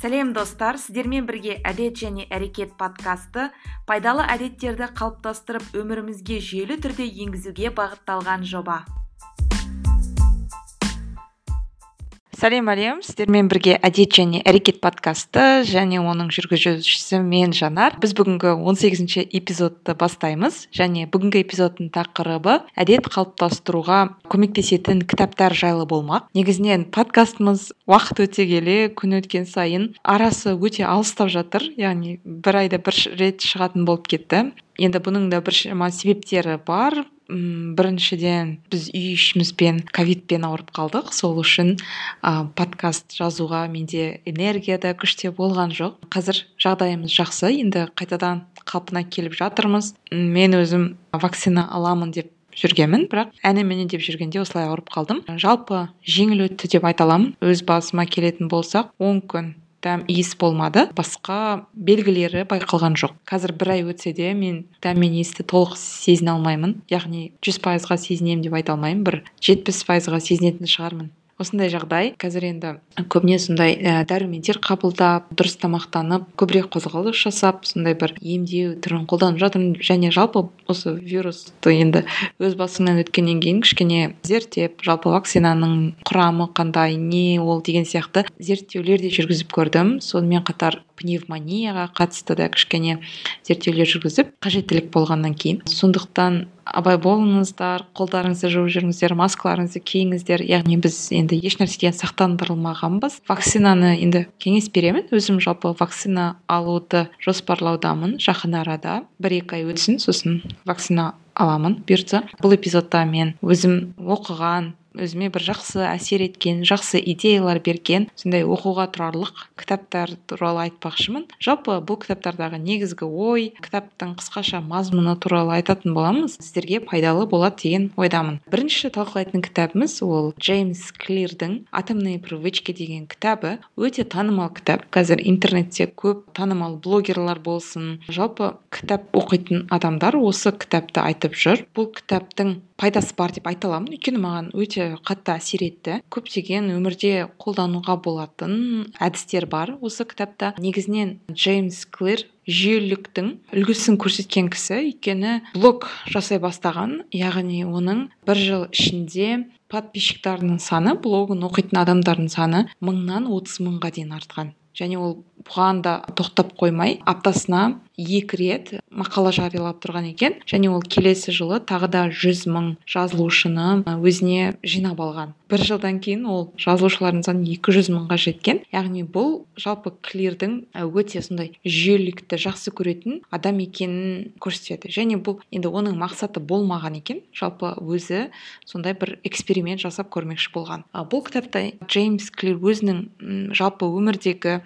сәлем достар. Сіздермен бірге әдет және әрекет подкасты пайдалы әдеттерді қалыптастырып өмірімізге жүйелі түрде енгізуге бағытталған жоба. Сәлем әлем сіздермен бірге әдет және әрекет подкасты және оның жүргізушісі мен жанар. Біз бүгінгі 18 эпизодты бастаймыз және бүгінгі эпизодтың тақырыбы әдет қалыптастыруға көмектесетін кітаптар жайлы болмақ. Негізінен подкастымыз уақыт өте келе күн өткен сайын арасы өте алыстап жатыр яғни бір айда бір рет шығатын болып кетті. Енді бұның да біршама себептері бар. М біріншіден біз үй ішімізбен ковидпен ауырып қалдық. Сол үшін ә, подкаст жазуға менде энергия да күш те болған жоқ. Қазір жағдайымыз жақсы. Енді қайтадан қалпына келіп жатырмыз. Мен өзім вакцина аламын деп жүргенмін бірақ әне міне деп жүргенде осылай ауырып қалдым. Жалпы жеңіл өтті деп айта аламын. Өз басыма келетін болсақ он күн дәм иіс болмады. Басқа белгілері байқалған жоқ. Қазір бір ай өтсе де мен дәм мен иісті толық сезіне алмаймын. Яғни жүз пайызға сезінемін деп айта алмаймын. Бір жетпіс пайызға сезінетін шығармын. Осындай жағдай. Қазір енді көбіне сондай ә, дәрумендер қабылдап дұрыс тамақтанып көбірек қозғалыс жасап сондай бір емдеу түрін қолданып жатырмын. Және жалпы осы вирусты енді өз басыңнан өткеннен кейін кішкене зерттеп жалпы вакцинаның құрамы қандай не ол деген сияқты зерттеулер де жүргізіп көрдім. Сонымен қатар пневмонияға қатысты да кішкене зерттеулер жүргізіп қажеттілік болғаннан кейін. Сондықтан абай болыңыздар қолдарыңызды жуып жүріңіздер маскаларыңызды киіңіздер. Яғни біз енді ешнәрседен сақтандырылмағанбыз. Вакцинаны енді кеңес беремін. Өзім жалпы вакцина алуды жоспарлаудамын. Жақын арада бір екі ай өтсін сосын вакцина аламын бұйыртса бұл эпизодта мен өзім оқыған өзіме бір жақсы әсер еткен жақсы идеялар берген сондай оқуға тұрарлық кітаптар туралы айтпақшымын. Жалпы бұл кітаптардағы негізгі ой кітаптың қысқаша мазмұны туралы айтатын боламыз сіздерге пайдалы болады деген ойдамын. Бірінші талқылайтын кітабымыз ол джеймс клирдің атомные привычки деген кітабы. Өте танымал кітап. Қазір интернетте көп танымал блогерлар болсын. Жалпы кітап оқитын адамдар осы кітапты айтып жүр. Бұл кітаптың пайдасы бар деп айта аламын. Өйткені маған өте қатты әсер етті. Көптеген өмірде қолдануға болатын әдістер бар. Осы кітапта негізінен джеймс клир жүйеліліктің үлгісін көрсеткен кісі өйткені блог жасай бастаған яғни оның бір жыл ішінде подписчиктарының саны блогын оқитын адамдардың саны мыңнан отыз мыңға дейін артқан. Және ол бұған да тоқтап қоймай аптасына екі рет мақала жариялап тұрған екен. Және ол келесі жылы тағы да жүз мың жазылушыны өзіне жинап алған. бір жылдан кейін ол жазылушылардың саны екі жүз мыңға жеткен. Яғни бұл жалпы клирдің өте сондай жүйелілікті жақсы көретін адам екенін көрсетеді. Және бұл енді оның мақсаты болмаған екен. Жалпы өзі сондай бір эксперимент жасап көрмекші болған. Бұл кітапта джеймс клир өзінің жалпы өмірдегі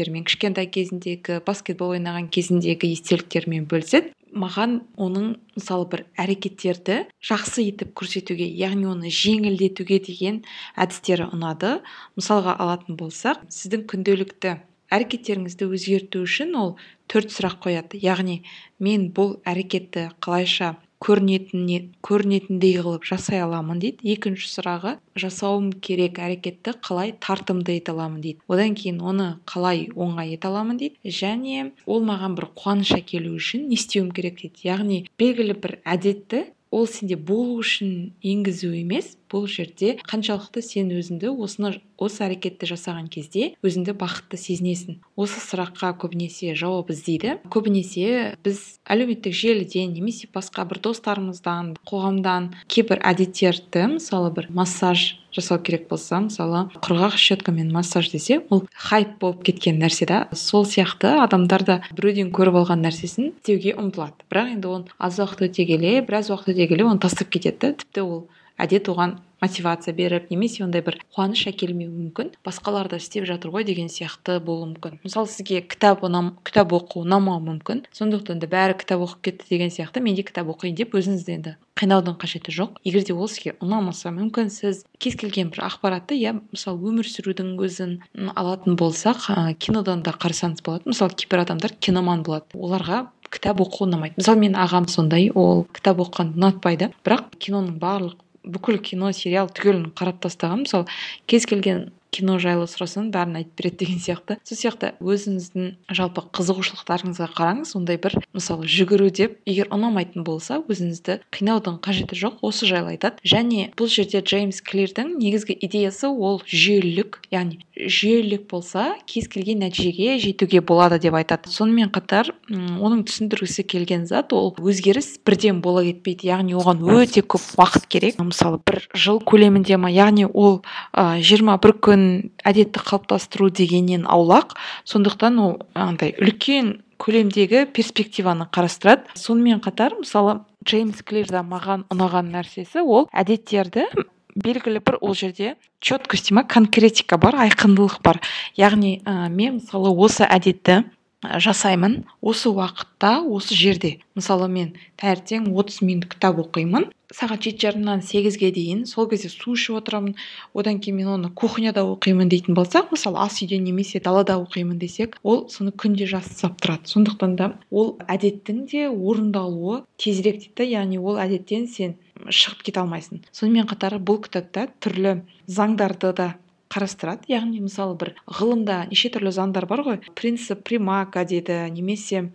естеліктерімен кішкентай кезіндегі баскетбол ойнаған кез кезіндегі естеліктерімен бөліседі. Маған оның мысалы бір әрекеттерді жақсы етіп көрсетуге яғни оны жеңілдетуге деген әдістері ұнады. Мысалға алатын болсақ сіздің күнделікті әрекеттеріңізді өзгерту үшін ол төрт сұрақ қояды. Яғни мен бұл әрекетті қалайша көрінетіндей қылып жасай аламын дейді. Екінші сұрағы жасауым керек әрекетті қалай тартымды ете аламын дейді. Одан кейін оны қалай оңай ете аламын дейді. Және ол маған бір қуаныш әкелу үшін не істеуім керек дейді. Яғни белгілі бір әдетті ол сенде болу үшін енгізу емес бұл жерде қаншалықты сен өзіңді осыны осы әрекетті жасаған кезде өзіңді бақытты сезінесің. Осы сұраққа көбінесе жауап іздейді. Көбінесе біз әлеуметтік желіден немесе басқа бір достарымыздан қоғамдан кейбір әдеттерді мысалы бір массаж жасау керек болса мысалы құрғақ щеткамен массаж десе ол хайп болып кеткен нәрсе да. Сол сияқты адамдар да біреуден көріп алған нәрсесін істеуге ұмтылады. Бірақ енді оны аз уақыт өте келе біраз уақыт өте келе оны тастап кетеді тіпті ол әдет оған мотивация беріп немесе ондай бір қуаныш әкелмеуі мүмкін? Басқалар да істеп жатыр ғой деген сияқты болуы мүмкін. Мысалы сізге кітап ұнам кітап оқу ұнамауы мүмкін? Сондықтан да бәрі кітап оқып кетті деген сияқты мен де кітап оқиын деп өзіңізді енді қинаудың қажеті жоқ. Егер де ол сізге ұнамаса мүмкін сіз кез келген бір ақпаратты иә мысалы өмір сүрудің өзін алатын болсақ ә, кинодан да қарасаңыз болады. Мысалы кейбір адамдар киноман болады. Оларға кітап оқу ұнамайды. Мысалы менің ағам сондай ол кітап оқығанды ұнатпайды. Бірақ киноның барлық бүкіл кино сериал түгелін қарап тастаған мысалы кез келген кино жайлы сұрасаң бәрін айтып береді деген сияқты. Сол сияқты өзіңіздің жалпы қызығушылықтарыңызға қараңыз ондай бір мысалы жүгіру деп егер ұнамайтын болса өзіңізді қинаудың қажеті жоқ осы жайлы айтады. Және бұл жерде джеймс клирдің негізгі идеясы ол жүйелілік яғни жүйелілік болса кез келген нәтижеге жетуге болады деп айтады. Сонымен қатар оның түсіндіргісі келген зат ол өзгеріс бірден бола кетпейді. Яғни оған өте көп уақыт керек. Мысалы бір жыл көлемінде ма? Яғни ол жиырма бір күн әдетті қалыптастыру дегеннен аулақ. Сондықтан ол андай үлкен көлемдегі перспективаны қарастырады. Сонымен қатар мысалы джеймс клирда маған ұнаған нәрсесі ол әдеттерді белгілі бір ол жерде четкость ма конкретика бар айқындылық бар. Яғни ә, мен мысалы осы әдетті жасаймын осы уақытта осы жерде. Мысалы мен таңертең 30 минут кітап оқимын сағат жеті жарымнан сегізге дейін сол кезде су ішіп отырамын. Одан кейін мен оны кухняда оқимын дейтін болсақ мысалы ас үйде немесе далада оқимын десек ол соны күнде жасап тұрады. Сондықтан да ол әдеттің де орындалуы тезірек дейді яғни ол әдеттен сен шығып кете алмайсың. Сонымен қатар бұл кітапта түрлі заңдарды да қарастырады. Яғни мысалы бір ғылымда неше түрлі заңдар бар ғой. Принцип примака дейді немесе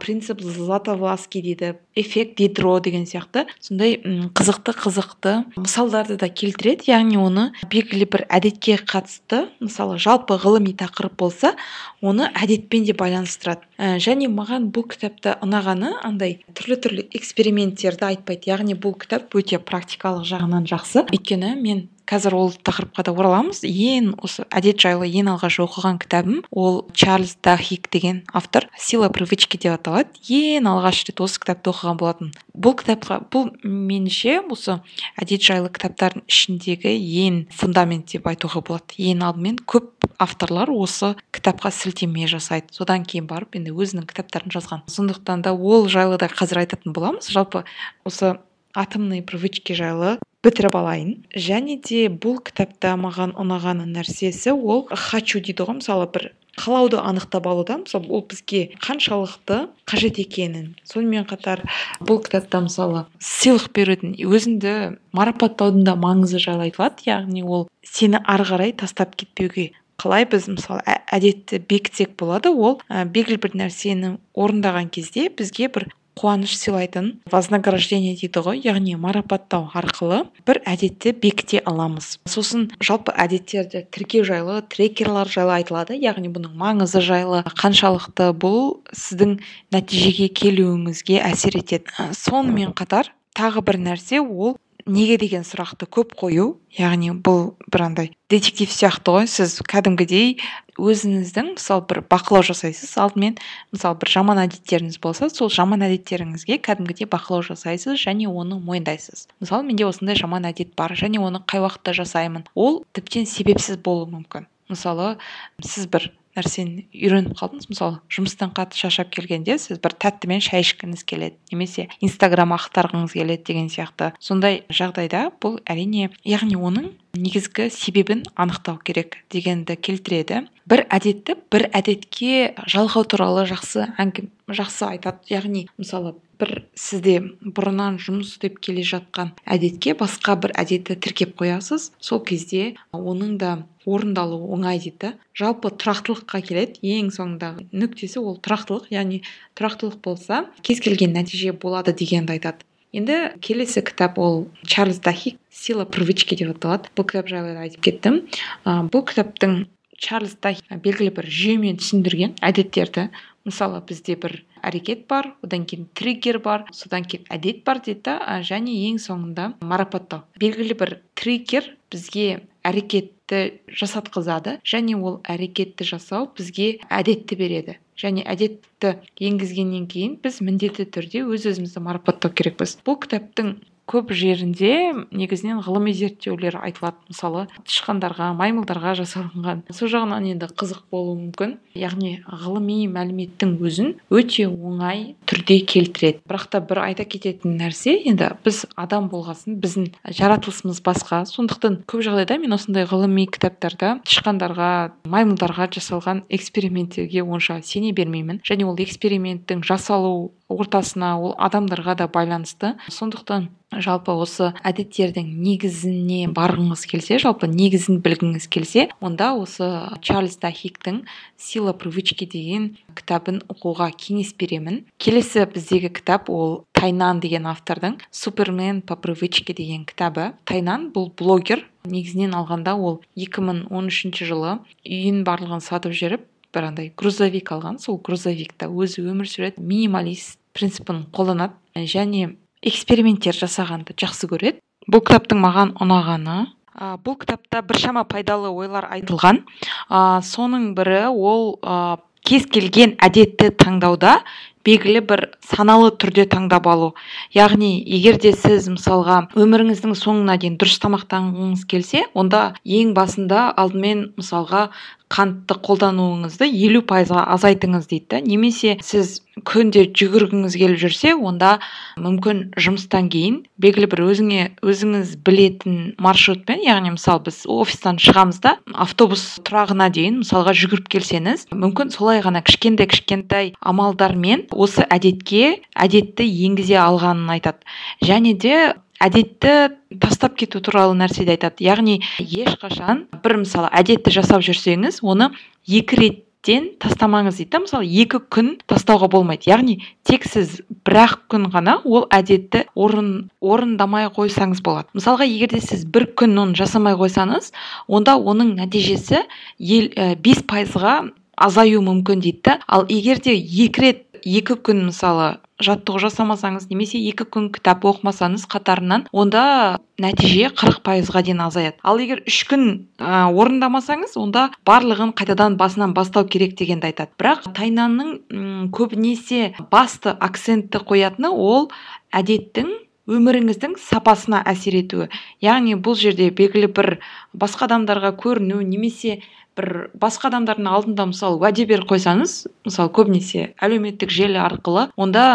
принцип златовласки дейді эффект дидро деген сияқты. Сондай қызықты қызықты мысалдарды да келтіреді. Яғни оны белгілі бір әдетке қатысты мысалы жалпы ғылыми тақырып болса оны әдетпен де байланыстырады. Ә, және маған бұл кітапта ұнағаны андай түрлі түрлі эксперименттерді айтпайды. Яғни бұл кітап өте практикалық жағынан жақсы. Өйткені мен қазір ол тақырыпқа да ораламыз. Ең осы әдет жайлы ең алғаш оқыған кітабым ол чарльз дахик деген автор. Сила привычки деп аталады. Ең алғаш рет осы кітапты оқыған болатын бұл кітапқа бұл меніңше осы әдет жайлы кітаптардың ішіндегі ең фундамент деп айтуға болады. Ең алдымен көп авторлар осы кітапқа сілтеме жасайды. Содан кейін барып енді өзінің кітаптарын жазған. Сондықтан да ол жайлы да қазір айтатын боламыз. Жалпы осы атомные привычки жайлы бітіріп алайын. Және де бұл кітапта маған ұнаған нәрсесі ол хочу дейді ғой мысалы бір қалауды анықтап алуда мысалы ол бізге қаншалықты қажет екенін. Сонымен қатар бұл кітапта мысалы сыйлық берудің өзіңді марапаттаудың да маңызы жайлы айтылады. Яғни ол сені ары қарай тастап кетпеуге қалай біз мысалы әдетті бекітсек болады. Ол ә, белгілі бір нәрсені орындаған кезде бізге бір қуаныш сыйлайтын вознаграждение дейді ғой яғни марапаттау арқылы бір әдетті бекіте аламыз. Сосын жалпы әдеттерді тіркеу жайлы трекерлар жайлы айтылады яғни бұның маңызы жайлы қаншалықты бұл сіздің нәтижеге келуіңізге әсер етеді. Сонымен қатар тағы бір нәрсе ол неге деген сұрақты көп қою яғни бұл бір андай детектив сияқты ғой сіз кәдімгідей өзіңіздің мысалы бір бақылау жасайсыз алдымен мысалы бір жаман әдеттеріңіз болса сол жаман әдеттеріңізге кәдімгідей бақылау жасайсыз және оны мойындайсыз. Мысалы менде осындай жаман әдет бар және оны қай уақытта жасаймын? Ол тіптен себепсіз болуы мүмкін. Мысалы сіз бір нәрсені үйреніп қалдыңыз мысалы жұмыстан қатты шаршап келгенде сіз бір тәттімен шай ішкіңіз келеді немесе инстаграм ақтарғыңыз келеді деген сияқты. Сондай жағдайда бұл әрине яғни оның негізгі себебін анықтау керек дегенді келтіреді. Бір әдетті бір әдетке жалғау туралы жақсы әңгіме жақсы айтады яғни мысалы бір сізде бұрыннан жұмыс істеп келе жатқан әдетке басқа бір әдетті тіркеп қоясыз сол кезде оның да орындалуы оңай дейді. Жалпы тұрақтылыққа келеді ең соңындағы нүктесі ол тұрақтылық яғни тұрақтылық болса кез келген нәтиже болады дегенді айтады. Енді келесі кітап ол чарльз дахик сила привычки деп аталады. Бұл кітап жайлы айтып кеттім. Ә, бұл кітаптың чарльз дахик белгілі бір жүйемен түсіндірген әдеттерді. Мысалы бізде бір әрекет бар одан кейін триггер бар содан кейін әдет бар дейді да және ең соңында марапаттау. Белгілі бір триггер бізге әрекетті жасатқызады және ол әрекетті жасау бізге әдетті береді. Және әдетті енгізгеннен кейін біз міндетті түрде өз өзімізді марапаттау керекпіз. Бұл кітаптың көп жерінде негізінен ғылыми зерттеулер айтылады. Мысалы тышқандарға маймылдарға жасалынған. Сол жағынан енді қызық болуы мүмкін. Яғни ғылыми мәліметтің өзін өте оңай түрде келтіреді. Бірақ та бір айта кететін нәрсе енді біз адам болғасын біздің жаратылысымыз басқа. Сондықтан көп жағдайда мен осындай ғылыми кітаптарда тышқандарға маймылдарға жасалған эксперименттерге онша сене бермеймін. Және ол эксперименттің жасалу ортасына ол адамдарға да байланысты. Сондықтан жалпы осы әдеттердің негізіне барғыңыз келсе жалпы негізін білгіңіз келсе онда осы чарльз дахиктің сила привычки деген кітабын оқуға кеңес беремін. Келесі біздегі кітап ол тайнан деген автордың супермен по привычке деген кітабы. Тайнан бұл блогер. Негізінен алғанда ол 2013 жылы үйін барлығын сатып жіберіп бір андай грузовик алған. Сол грузовикта өзі өмір сүреді. Минималист принципін қолданады. Және эксперименттер жасағанды жақсы көреді. Бұл кітаптың маған ұнағаны ә, бұл кітапта біршама пайдалы ойлар айтылған. Ә, соның бірі ол ә, кез келген әдетті таңдауда белгілі бір саналы түрде таңдап алу. Яғни егер де сіз мысалға өміріңіздің соңына дейін дұрыс тамақтанғыңыз келсе онда ең басында алдымен мысалға қантты қолдануыңызды елу пайызға азайтыңыз дейді да. Немесе сіз күнде жүгіргіңіз келіп жүрсе онда мүмкін жұмыстан кейін белгілі бір өзіңе өзіңіз білетін маршрутпен яғни мысалы біз офистан шығамыз да автобус тұрағына дейін мысалға жүгіріп келсеңіз мүмкін солай ғана кішкентай кішкентай амалдармен осы әдетке әдетті енгізе алғанын айтады. Және де әдетті тастап кету туралы нәрседе айтады. Яғни ешқашан бір мысалы әдетті жасап жүрсеңіз оны екі реттен тастамаңыз дейді мысалы екі күн тастауға болмайды. Яғни тек сіз бір ақ күн ғана ол әдетті орын орындамай қойсаңыз болады. Мысалға егер де сіз бір күн оны жасамай қойсаңыз онда оның нәтижесі ел бес пайызға азаю мүмкін дейді ал егер де екі рет екі күн мысалы жаттығу жасамасаңыз немесе екі күн кітап оқымасаңыз қатарынан онда нәтиже қырық пайызға дейін азаяды. Ал егер үш күн ә, орындамасаңыз онда барлығын қайтадан басынан бастау керек дегенді айтады. Бірақ тайнанның көбінесе басты акцентті қоятыны ол әдеттің өміріңіздің сапасына әсер етуі. Яғни бұл жерде белгілі бір басқа адамдарға көріну немесе бір басқа адамдардың алдында мысалы уәде беріп қойсаңыз мысалы көбінесе әлеуметтік желі арқылы онда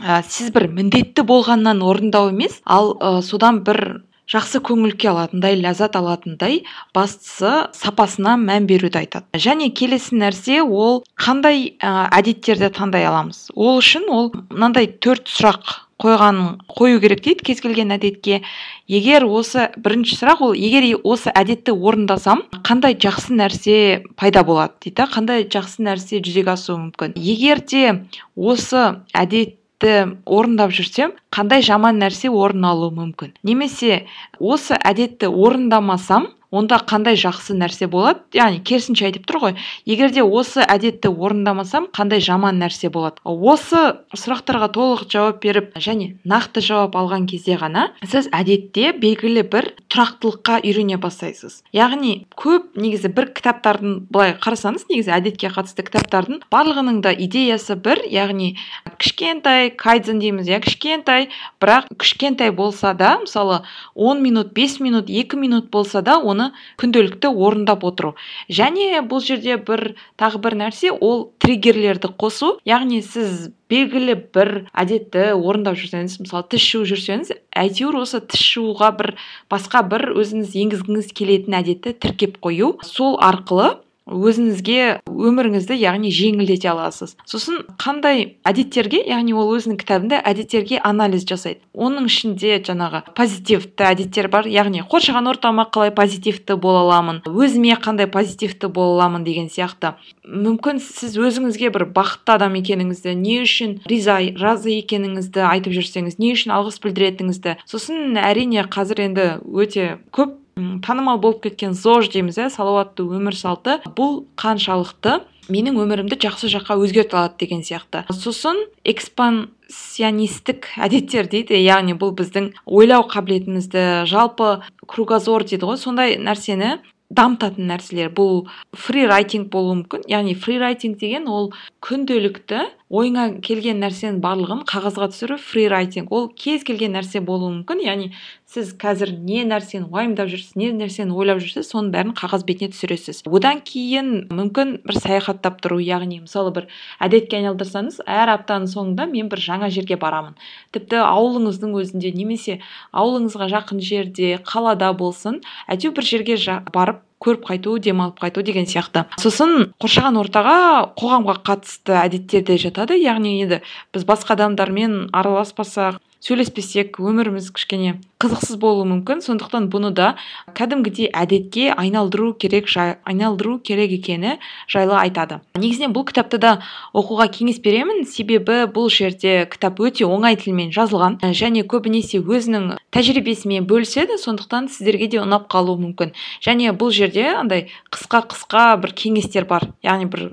ә, сіз бір міндетті болғаннан орындау емес ал ә, содан бір жақсы көңіл күй алатындай ләззат алатындай бастысы сапасына мән беруді айтады. Және келесі нәрсе ол қандай ә, әдеттерді таңдай аламыз? Ол үшін ол мынандай төрт сұрақ қойғанын қою керек дейді кез келген әдетке. Егер осы бірінші сұрақ ол егер осы әдетті орындасам қандай жақсы нәрсе пайда болады дейді да? Қандай жақсы нәрсе жүзеге асуы мүмкін? Егер де осы әдетті орындап жүрсем қандай жаман нәрсе орын алуы мүмкін? Немесе осы әдетті орындамасам онда қандай жақсы нәрсе болады? Яғни керісінше айтып тұр ғой. Егер де осы әдетті орындамасам қандай жаман нәрсе болады? Осы сұрақтарға толық жауап беріп және нақты жауап алған кезде ғана сіз әдетте белгілі бір тұрақтылыққа үйрене бастайсыз. Яғни көп негізі бір кітаптардың былай қарасаңыз негізі әдетке қатысты кітаптардың барлығының да идеясы бір. Яғни кішкентай кайдзен дейміз иә кішкентай. Бірақ кішкентай болса да мысалы 10 минут 5 минут 2 минут болса да оны күнделікті орындап отыру. Және бұл жерде бір тағы бір нәрсе ол триггерлерді қосу. Яғни сіз белгілі бір әдетті орындап жүрсеңіз мысалы тіс жуып жүрсеңіз әйтеуір осы тіс жууға бір басқа бір өзіңіз енгізгіңіз келетін әдетті тіркеп қою. Сол арқылы өзіңізге өміріңізді яғни жеңілдете аласыз. Сосын қандай әдеттерге яғни ол өзінің кітабында әдеттерге анализ жасайды. Оның ішінде жаңағы позитивті әдеттер бар. Яғни қоршаған ортама қалай позитивті бола аламын өзіме қандай позитивті бола аламын деген сияқты. Мүмкін сіз өзіңізге бір бақытты адам екеніңізді не үшін риза разы екеніңізді айтып жүрсеңіз не үшін алғыс білдіретініңізді. Сосын әрине қазір енді өте көп танымал болып кеткен зож дейміз иә салауатты өмір салты. Бұл қаншалықты менің өмірімді жақсы жаққа өзгерте алады деген сияқты. Сосын экспансионистік әдеттер дейді яғни бұл біздің ойлау қабілетімізді жалпы кругозор дейді ғой сондай нәрсені дамытатын нәрселер. Бұл фри райтинг болуы мүмкін яғни фри райтинг деген ол күнделікті ойыңа келген нәрсенің барлығын қағазға түсіру фри райтинг ол кез келген нәрсе болуы мүмкін яғни сіз қазір не нәрсені уайымдап жүрсіз не нәрсені ойлап жүрсіз соның бәрін қағаз бетіне түсіресіз. Одан кейін мүмкін бір саяхаттап тұру яғни мысалы бір әдетке айналдырсаңыз әр аптаның соңында мен бір жаңа жерге барамын. Тіпті ауылыңыздың өзінде немесе ауылыңызға жақын жерде қалада болсын әйтеуір бір жерге барып көріп қайту демалып қайту деген сияқты. Сосын қоршаған ортаға қоғамға қатысты әдеттер де жатады. Яғни енді біз басқа адамдармен араласпасақ сөйлеспесек өміріміз кішкене қызықсыз болуы мүмкін. Сондықтан бұны да кәдімгідей әдетке айналдыру керек жай, айналдыру керек екені жайлы айтады. Негізінен бұл кітапты да оқуға кеңес беремін. Себебі бұл жерде кітап өте оңай тілмен жазылған және көбінесе өзінің тәжірибесімен бөліседі. Сондықтан сіздерге де ұнап қалуы мүмкін. Және бұл жерде андай қысқа қысқа бір кеңестер бар. Яғни бір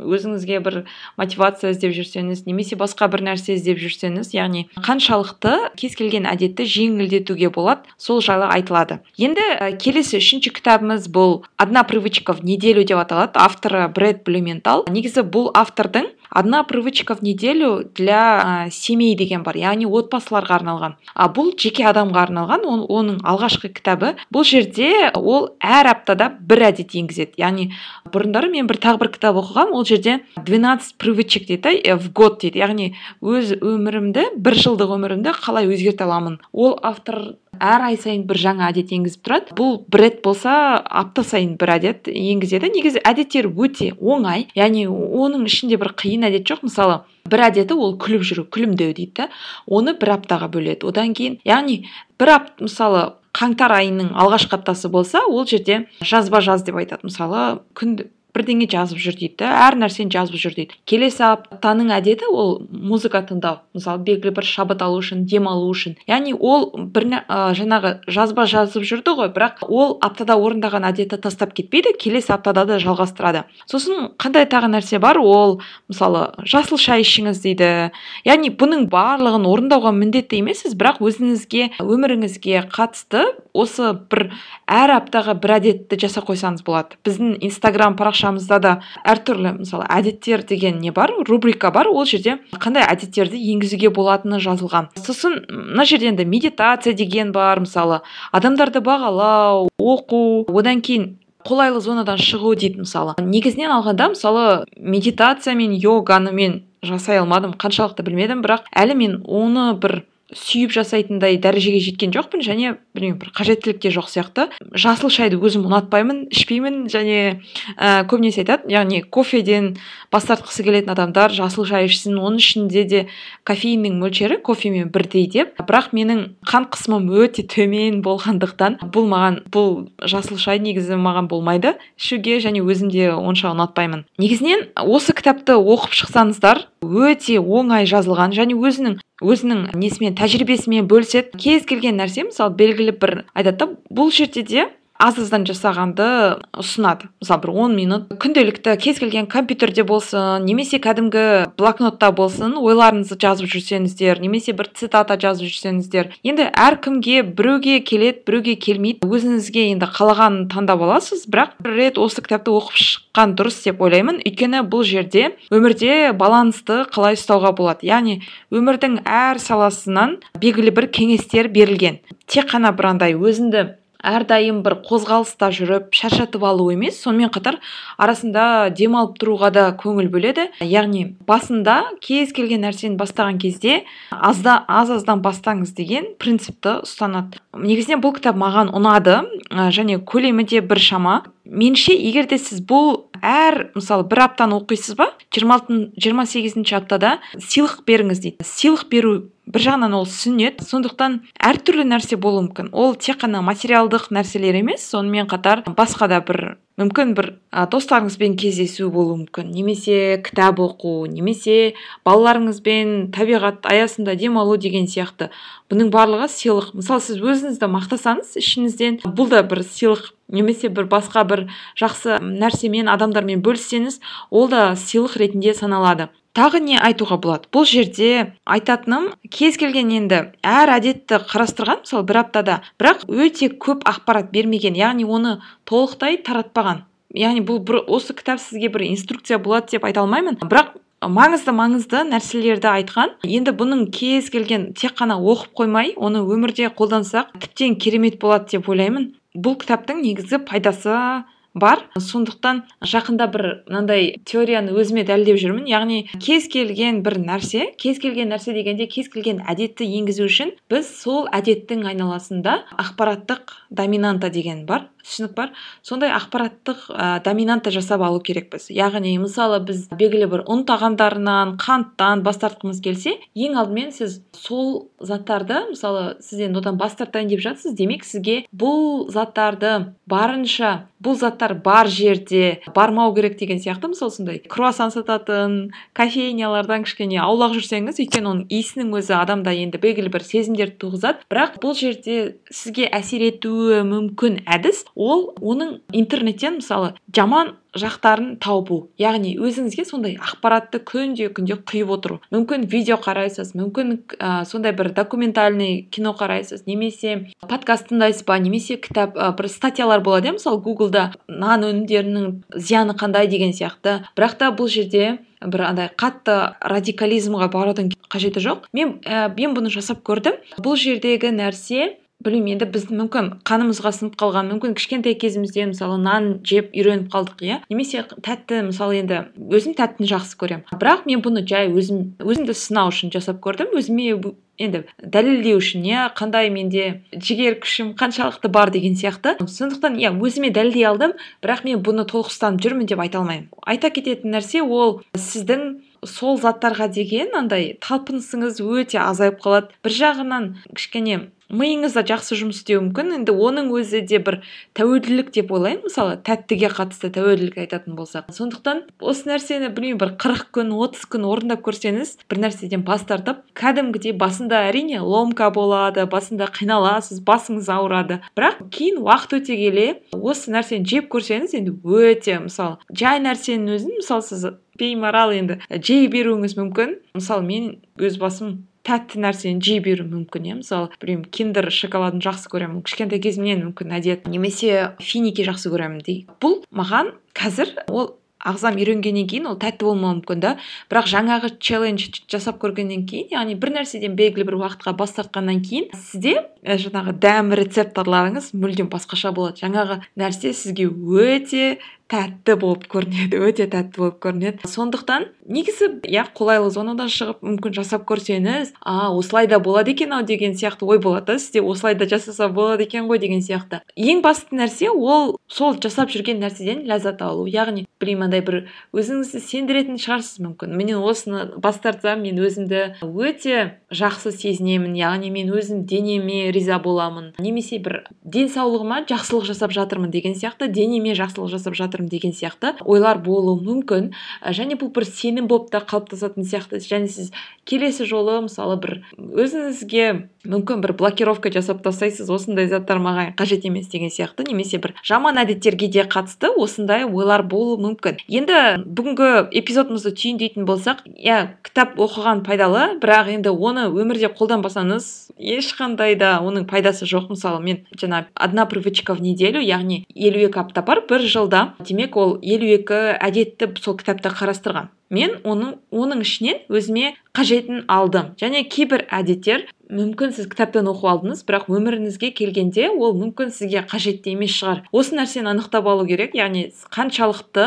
өзіңізге бір мотивация іздеп жүрсеңіз немесе басқа бір нәрсе іздеп жүрсеңіз яғни қаншалықты кез келген әдетті жеңілдетуге болады сол жайлы айтылады. Енді келесі үшінші кітабымыз бұл одна привычка в неделю деп аталады. Авторы брэд блюментал. Негізі бұл автордың одна привычка в неделю для семей деген бар яғни отбасыларға арналған. А бұл жеке адамға арналған он, оның алғашқы кітабы. Бұл жерде ол әр аптада бір әдет енгізеді. Яғни бұрындары мен бір тағы бір кітап оқығанмын ол жерде 12 привычек дейді э, в год дейді. Яғни өз өмірімді бір жылдық өмірімді қалай өзгерте аламын? Ол автор әр ай сайын бір жаңа әдет енгізіп тұрады. Бұл бред болса апта сайын бір әдет енгізеді. Негізі әдеттер өте оңай. Яғни оның ішінде бір қиын әдет жоқ. Мысалы бір әдеті ол күліп жүру күлімдеу дейді да. Оны бір аптаға бөледі. Одан кейін яғни бір ап мысалы қаңтар айының алғашқы аптасы болса ол жерде жазба жаз деп айтады. Мысалы күнді бірдеңе жазып жүр дейді әр нәрсені жазып жүр дейді. Келесі аптаның әдеті ол музыка тыңдау. Мысалы белгілі бір шабыт алу үшін демалу үшін. Яғни ол бір ә, жаңағы жазба жазып жүрді ғой бірақ ол аптада орындаған әдеті тастап кетпейді келесі аптада да жалғастырады. Сосын қандай тағы нәрсе бар? Ол мысалы жасыл шай ішіңіз дейді. Яғни бұның барлығын орындауға міндетті емессіз бірақ өзіңізге өміріңізге қатысты осы бір әр аптаға бір әдетті жасап қойсаңыз болады. Біздің инстаграм парақша парақшамызда да әртүрлі мысалы әдеттер деген не бар? Рубрика бар. Ол жерде қандай әдеттерді енгізуге болатыны жазылған. Сосын мына жерде енді медитация деген бар мысалы адамдарды бағалау оқу одан кейін қолайлы зонадан шығу дейді мысалы. Негізінен алғанда мысалы медитация мен йоганы мен жасай алмадым. Қаншалықты білмедім бірақ әлі мен оны бір сүйіп жасайтындай дәрежеге жеткен жоқпын және білмеймін бір қажеттілік те жоқ сияқты. Жасыл шайды өзім ұнатпаймын ішпеймін және ә, көбінесе айтады яғни кофеден бас тартқысы келетін адамдар жасыл шай ішсін оның ішінде де кофеиннің мөлшері кофемен бірдей деп. Бірақ менің қан қысымым өте төмен болғандықтан бұл маған бұл жасыл шай негізі маған болмайды. Ішуге және өзім де онша ұнатпаймын. Негізінен осы кітапты оқып шықсаңыздар өте оңай жазылған және өзінің өзінің несімен тәжірибесімен бөліседі. Кез келген нәрсе мысалы белгілі бір айтады да бұл жерде де аз аздан жасағанды ұсынады мысалы бір он минут. Күнделікті кез келген компьютерде болсын немесе кәдімгі блокнотта болсын ойларыңызды жазып жүрсеңіздер немесе бір цитата жазып жүрсеңіздер енді әркімге біреуге келеді біреуге келмейді. Өзіңізге енді қалағанын таңдап аласыз бірақ бір рет осы кітапты оқып шыққан дұрыс деп ойлаймын. Өйткені бұл жерде өмірде балансты қалай ұстауға болады? Яғни өмірдің әр саласынан белгілі бір кеңестер берілген. Тек қана бір андай өзіңді әрдайым бір қозғалыста жүріп шаршатып алу емес. Сонымен қатар арасында демалып тұруға да көңіл бөледі. Яғни басында кез келген нәрсені бастаған кезде азда аз аздан бастаңыз деген принципті ұстанады. Негізінен бұл кітап маған ұнады және көлемі де біршама. Меніңше егер де сіз бұл әр мысалы бір аптаны оқисыз ба жиырма сегізінші аптада сыйлық беріңіз дейді. Сыйлық беру бір жағынан ол сүннет сондықтан әртүрлі нәрсе болуы мүмкін. Ол тек қана материалдық нәрселер емес сонымен қатар басқа да бір мүмкін бір ә, достарыңызбен кездесу болуы мүмкін. Немесе кітап оқу немесе балаларыңызбен табиғат аясында демалу деген сияқты. Бұның барлығы сыйлық. Мысалы сіз өзіңізді мақтасаңыз ішіңізден бұл да бір сыйлық немесе бір басқа бір жақсы нәрсемен адамдармен бөліссеңіз ол да сыйлық ретінде саналады. Тағы не айтуға болады? Бұл жерде айтатыным кез келген енді әр әдетті қарастырған мысалы бір аптада. Бірақ өте көп ақпарат бермеген яғни оны толықтай таратпаған. Яғни бұл бір осы кітап сізге бір инструкция болады деп айта алмаймын. Бірақ маңызды маңызды нәрселерді айтқан. Енді бұның кез келген тек қана оқып қоймай оны өмірде қолдансақ тіптен керемет болады деп ойлаймын. Бұл кітаптың негізі пайдасы бар. Сондықтан жақында бір мынандай теорияны өзіме дәлелдеп жүрмін. Яғни кез келген бір нәрсе кез келген нәрсе дегенде кез келген әдетті енгізу үшін біз сол әдеттің айналасында ақпараттық доминанта деген бар. Түсінік бар. Сондай ақпараттық ә, доминанта жасап алу керекпіз. Яғни мысалы біз белгілі бір ұн тағамдарынан қанттан бас тартқымыз келсе ең алдымен сіз сол заттарды мысалы сіз енді одан бас тартайын деп жатсыз демек сізге бұл заттарды барынша бұл заттар бар жерде бармау керек деген сияқты мысалы сондай круассан сататын кофейнялардан кішкене аулақ жүрсеңіз өйткені оның иісінің өзі адамда енді белгілі бір сезімдерді туғызады. Бірақ бұл жерде сізге әсер етуі мүмкін әдіс. Ол оның интернеттен мысалы жаман жақтарын табу яғни өзіңізге сондай ақпаратты күнде күнде құйып отыру. Мүмкін видео қарайсыз мүмкін ә, сондай бір документальный кино қарайсыз немесе подкаст тыңдайсыз ба немесе кітап ә, бір статьялар болады иә. Мысалы гуглда нан өнімдерінің зияны қандай деген сияқты. Бірақ та бұл жерде бір андай қатты радикализмға барудың қажеті жоқ. Мен ә, мен бұны жасап көрдім. Бұл жердегі нәрсе білмеймін енді біздің мүмкін қанымызға сіңіп қалған мүмкін кішкентай кезімізден мысалы нан жеп үйреніп қалдық иә? Немесе тәтті мысалы енді өзім тәттіні жақсы көремін. Бірақ мен бұны жай өзім өзімді сынау үшін жасап көрдім өзіме енді дәлелдеу үшін иә? Қандай менде жігер күшім қаншалықты бар деген сияқты. Сондықтан иә өзіме дәлелдей алдым бірақ мен бұны толық ұстанып жүрмін деп айта алмаймын. Айта кететін нәрсе ол сіздің сол заттарға деген андай талпынысыңыз өте азайып қалады. Бір жағынан кішкене миыңыз да жақсы жұмыс істеуі мүмкін. Енді оның өзі де бір тәуелділік деп ойлаймын. Мысалы тәттіге қатысты тәуелділік айтатын болсақ. Сондықтан осы нәрсені білмеймін бір қырық күн отыз күн орындап көрсеңіз бір нәрседен бас тартып кәдімгідей басында әрине ломка болады басында қиналасыз басыңыз ауырады. Бірақ кейін уақыт өте келе осы нәрсені жеп көрсеңіз енді өте мысалы жай нәрсенің өзін мысалы сіз беймарал енді. Жей беруіңіз мүмкін. Мысалы мен өз басым тәтті нәрсені жей беруім мүмкін иә. Мысалы білмеймін киндер шоколадын жақсы көремін кішкентай кезімнен мүмкін әдет. Немесе финики жақсы көремін дей. Бұл маған қазір ол ағзам үйренгеннен кейін ол тәтті болмауы мүмкін да. Бірақ жаңағы челлендж жасап көргеннен кейін яғни бір нәрседен белгілі бір уақытқа бас тартқаннан кейін сізде жаңағы дәм рецепторларыңыз мүлдем басқаша болады. Жаңағы нәрсе сізге өте тәтті болып көрінеді өте тәтті болып көрінеді. Сондықтан негізі иә қолайлы зонадан шығып мүмкін жасап көрсеңіз а осылай да болады екен ау деген сияқты ой болады да сізде осылай да жасаса болады екен ғой деген сияқты. Ең басты нәрсе ол сол жасап жүрген нәрседен ләззат алу. Яғни білмеймін андай бір өзіңізді сендіретін шығарсыз мүмкін. Міне осыны бас тартсам мен өзімді өте жақсы сезінемін яғни мен өзім денеме риза боламын. Немесе бір денсаулығыма жақсылық жасап жатырмын деген сияқты денеме жақсылық жасап жатырмын. Деген сияқты ойлар болуы мүмкін. Және бұл бір сенім болып та қалыптасатын сияқты. Және сіз келесі жолы мысалы бір өзіңізге мүмкін бір блокировка жасап тастайсыз осындай заттар маған қажет емес деген сияқты. Немесе бір жаман әдеттерге де қатысты осындай ойлар болуы мүмкін. Енді бүгінгі эпизодымызды түйіндейтін болсақ иә кітап оқыған пайдалы бірақ енді оны өмірде қолданбасаңыз ешқандай да оның пайдасы жоқ. Мысалы мен жаңа одна привычка в неделю яғни елу екі апта бар бір жылда. Демек ол елу екі әдетті сол кітапта қарастырған. Мен оның оның ішінен өзіме қажетін алдым. Және кейбір әдеттер мүмкін сіз кітаптан оқып алдыңыз бірақ өміріңізге келгенде ол мүмкін сізге қажетті емес шығар. Осы нәрсені анықтап алу керек. Яғни қаншалықты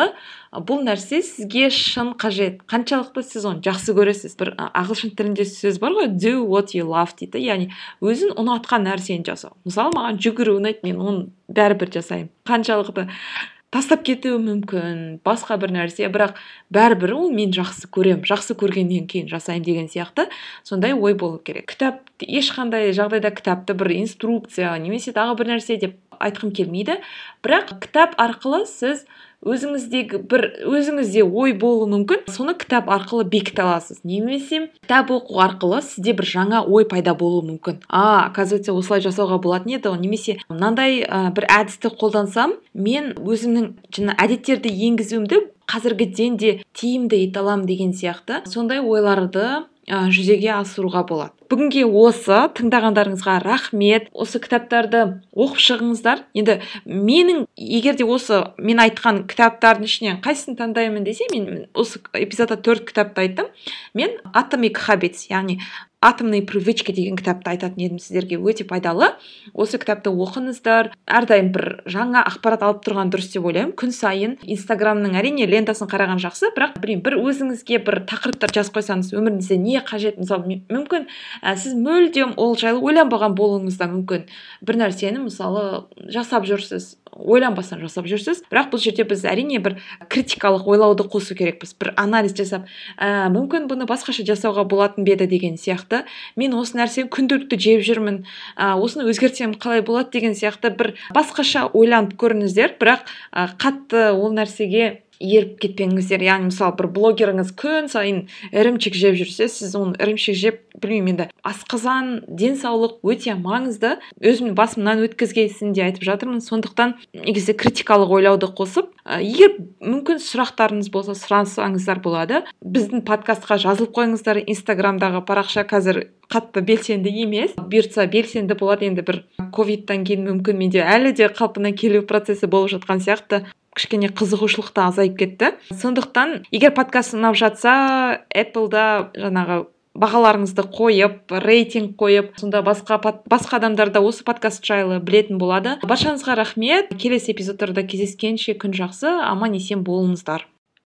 бұл нәрсе сізге шын қажет. Қаншалықты сіз оны жақсы көресіз. Бір ағылшын тілінде сөз бар ғой do what you love дейді. Яғни өзін ұнатқан нәрсені жасау. Мысалы маған жүгіру ұнайды мен оны бәрібір жасаймын. Қаншалықты тастап кетуі мүмкін басқа бір нәрсе. Бірақ бәрібір ол мен жақсы көрем жақсы көргеннен кейін жасаймын деген сияқты. Сондай ой болу керек. Кітап ешқандай жағдайда кітапты бір инструкция немесе тағы бір нәрсе деп айтқым келмейді. Бірақ кітап арқылы сіз өзіңіздегі бір өзіңізде ой болуы мүмкін. Соны кітап арқылы бекіте аласыз. Немесе кітап оқу арқылы сізде бір жаңа ой пайда болуы мүмкін. А оказывается осылай жасауға болатын еді ғой немесе мынандай ә, бір әдісті қолдансам мен өзімнің жаңа әдеттерді енгізуімді қазіргіден де тиімді ете аламын деген сияқты. Сондай ойларды жүзеге асыруға болады. Бүгінге осы тыңдағандарыңызға рахмет. Осы кітаптарды оқып шығыңыздар. Енді менің егер де осы мен айтқан кітаптардың ішінен қайсысын таңдаймын десе мен осы эпизодта төрт кітапты айттым. Мен atomic habits яғни атомные привычки деген кітапты айтатын едім сіздерге. Өте пайдалы. Осы кітапты оқыңыздар. Әрдайым бір жаңа ақпарат алып тұрған дұрыс деп ойлаймын. Күн сайын инстаграмның әрине лентасын қараған жақсы. Бірақ білмеймін бір өзіңізге бір тақырыптар жазып қойсаңыз өміріңізде не қажет? Мысалы мүмкін ә, сіз мүлдем ол жайлы ойланбаған болуыңыз да мүмкін. Бір нәрсені мысалы жасап жүрсіз. Ойланбастан жасап жүрсіз. Бірақ бұл жерде біз әрине бір критикалық ойлауды қосу керекпіз. Бір анализ жасап ә, мүмкін бұны басқаша жасауға болатын ба еді? деген сияқты. Мен осы нәрсені күнделікті жеп жүрмін. Ә, осыны өзгертсем қалай болады? деген сияқты бір басқаша ойланып көріңіздер. Бірақ ә, қатты ол нәрсеге еріп кетпеңіздер. Яғни мысалы бір блогеріңіз күн сайын ірімшік жеп жүрсе сіз оны ірімшік жеп білмеймін енді асқазан денсаулық өте маңызды. Өзімнің басымнан өткізгесін де айтып жатырмын. Сондықтан негізі критикалық ойлауды қосып егер мүмкін сұрақтарыңыз болса сұрасаңыздар болады. Біздің подкастқа жазылып қойыңыздар. Инстаграмдағы парақша қазір қатты белсенді емес. Бұйыртса белсенді болады. Енді бір ковидтан кейін мүмкін менде әлі де қалпына келу процесі болып жатқан сияқты. Кішкене қызығушылық та азайып кетті. Сондықтан егер подкаст ұнап жатса эпплда жаңағы бағаларыңызды қойып рейтинг қойып сонда басқа басқа адамдар да осы подкаст жайлы білетін болады. Баршаңызға рахмет. Келесі эпизодтарда кездескенше күн жақсы. Аман есен болыңыздар.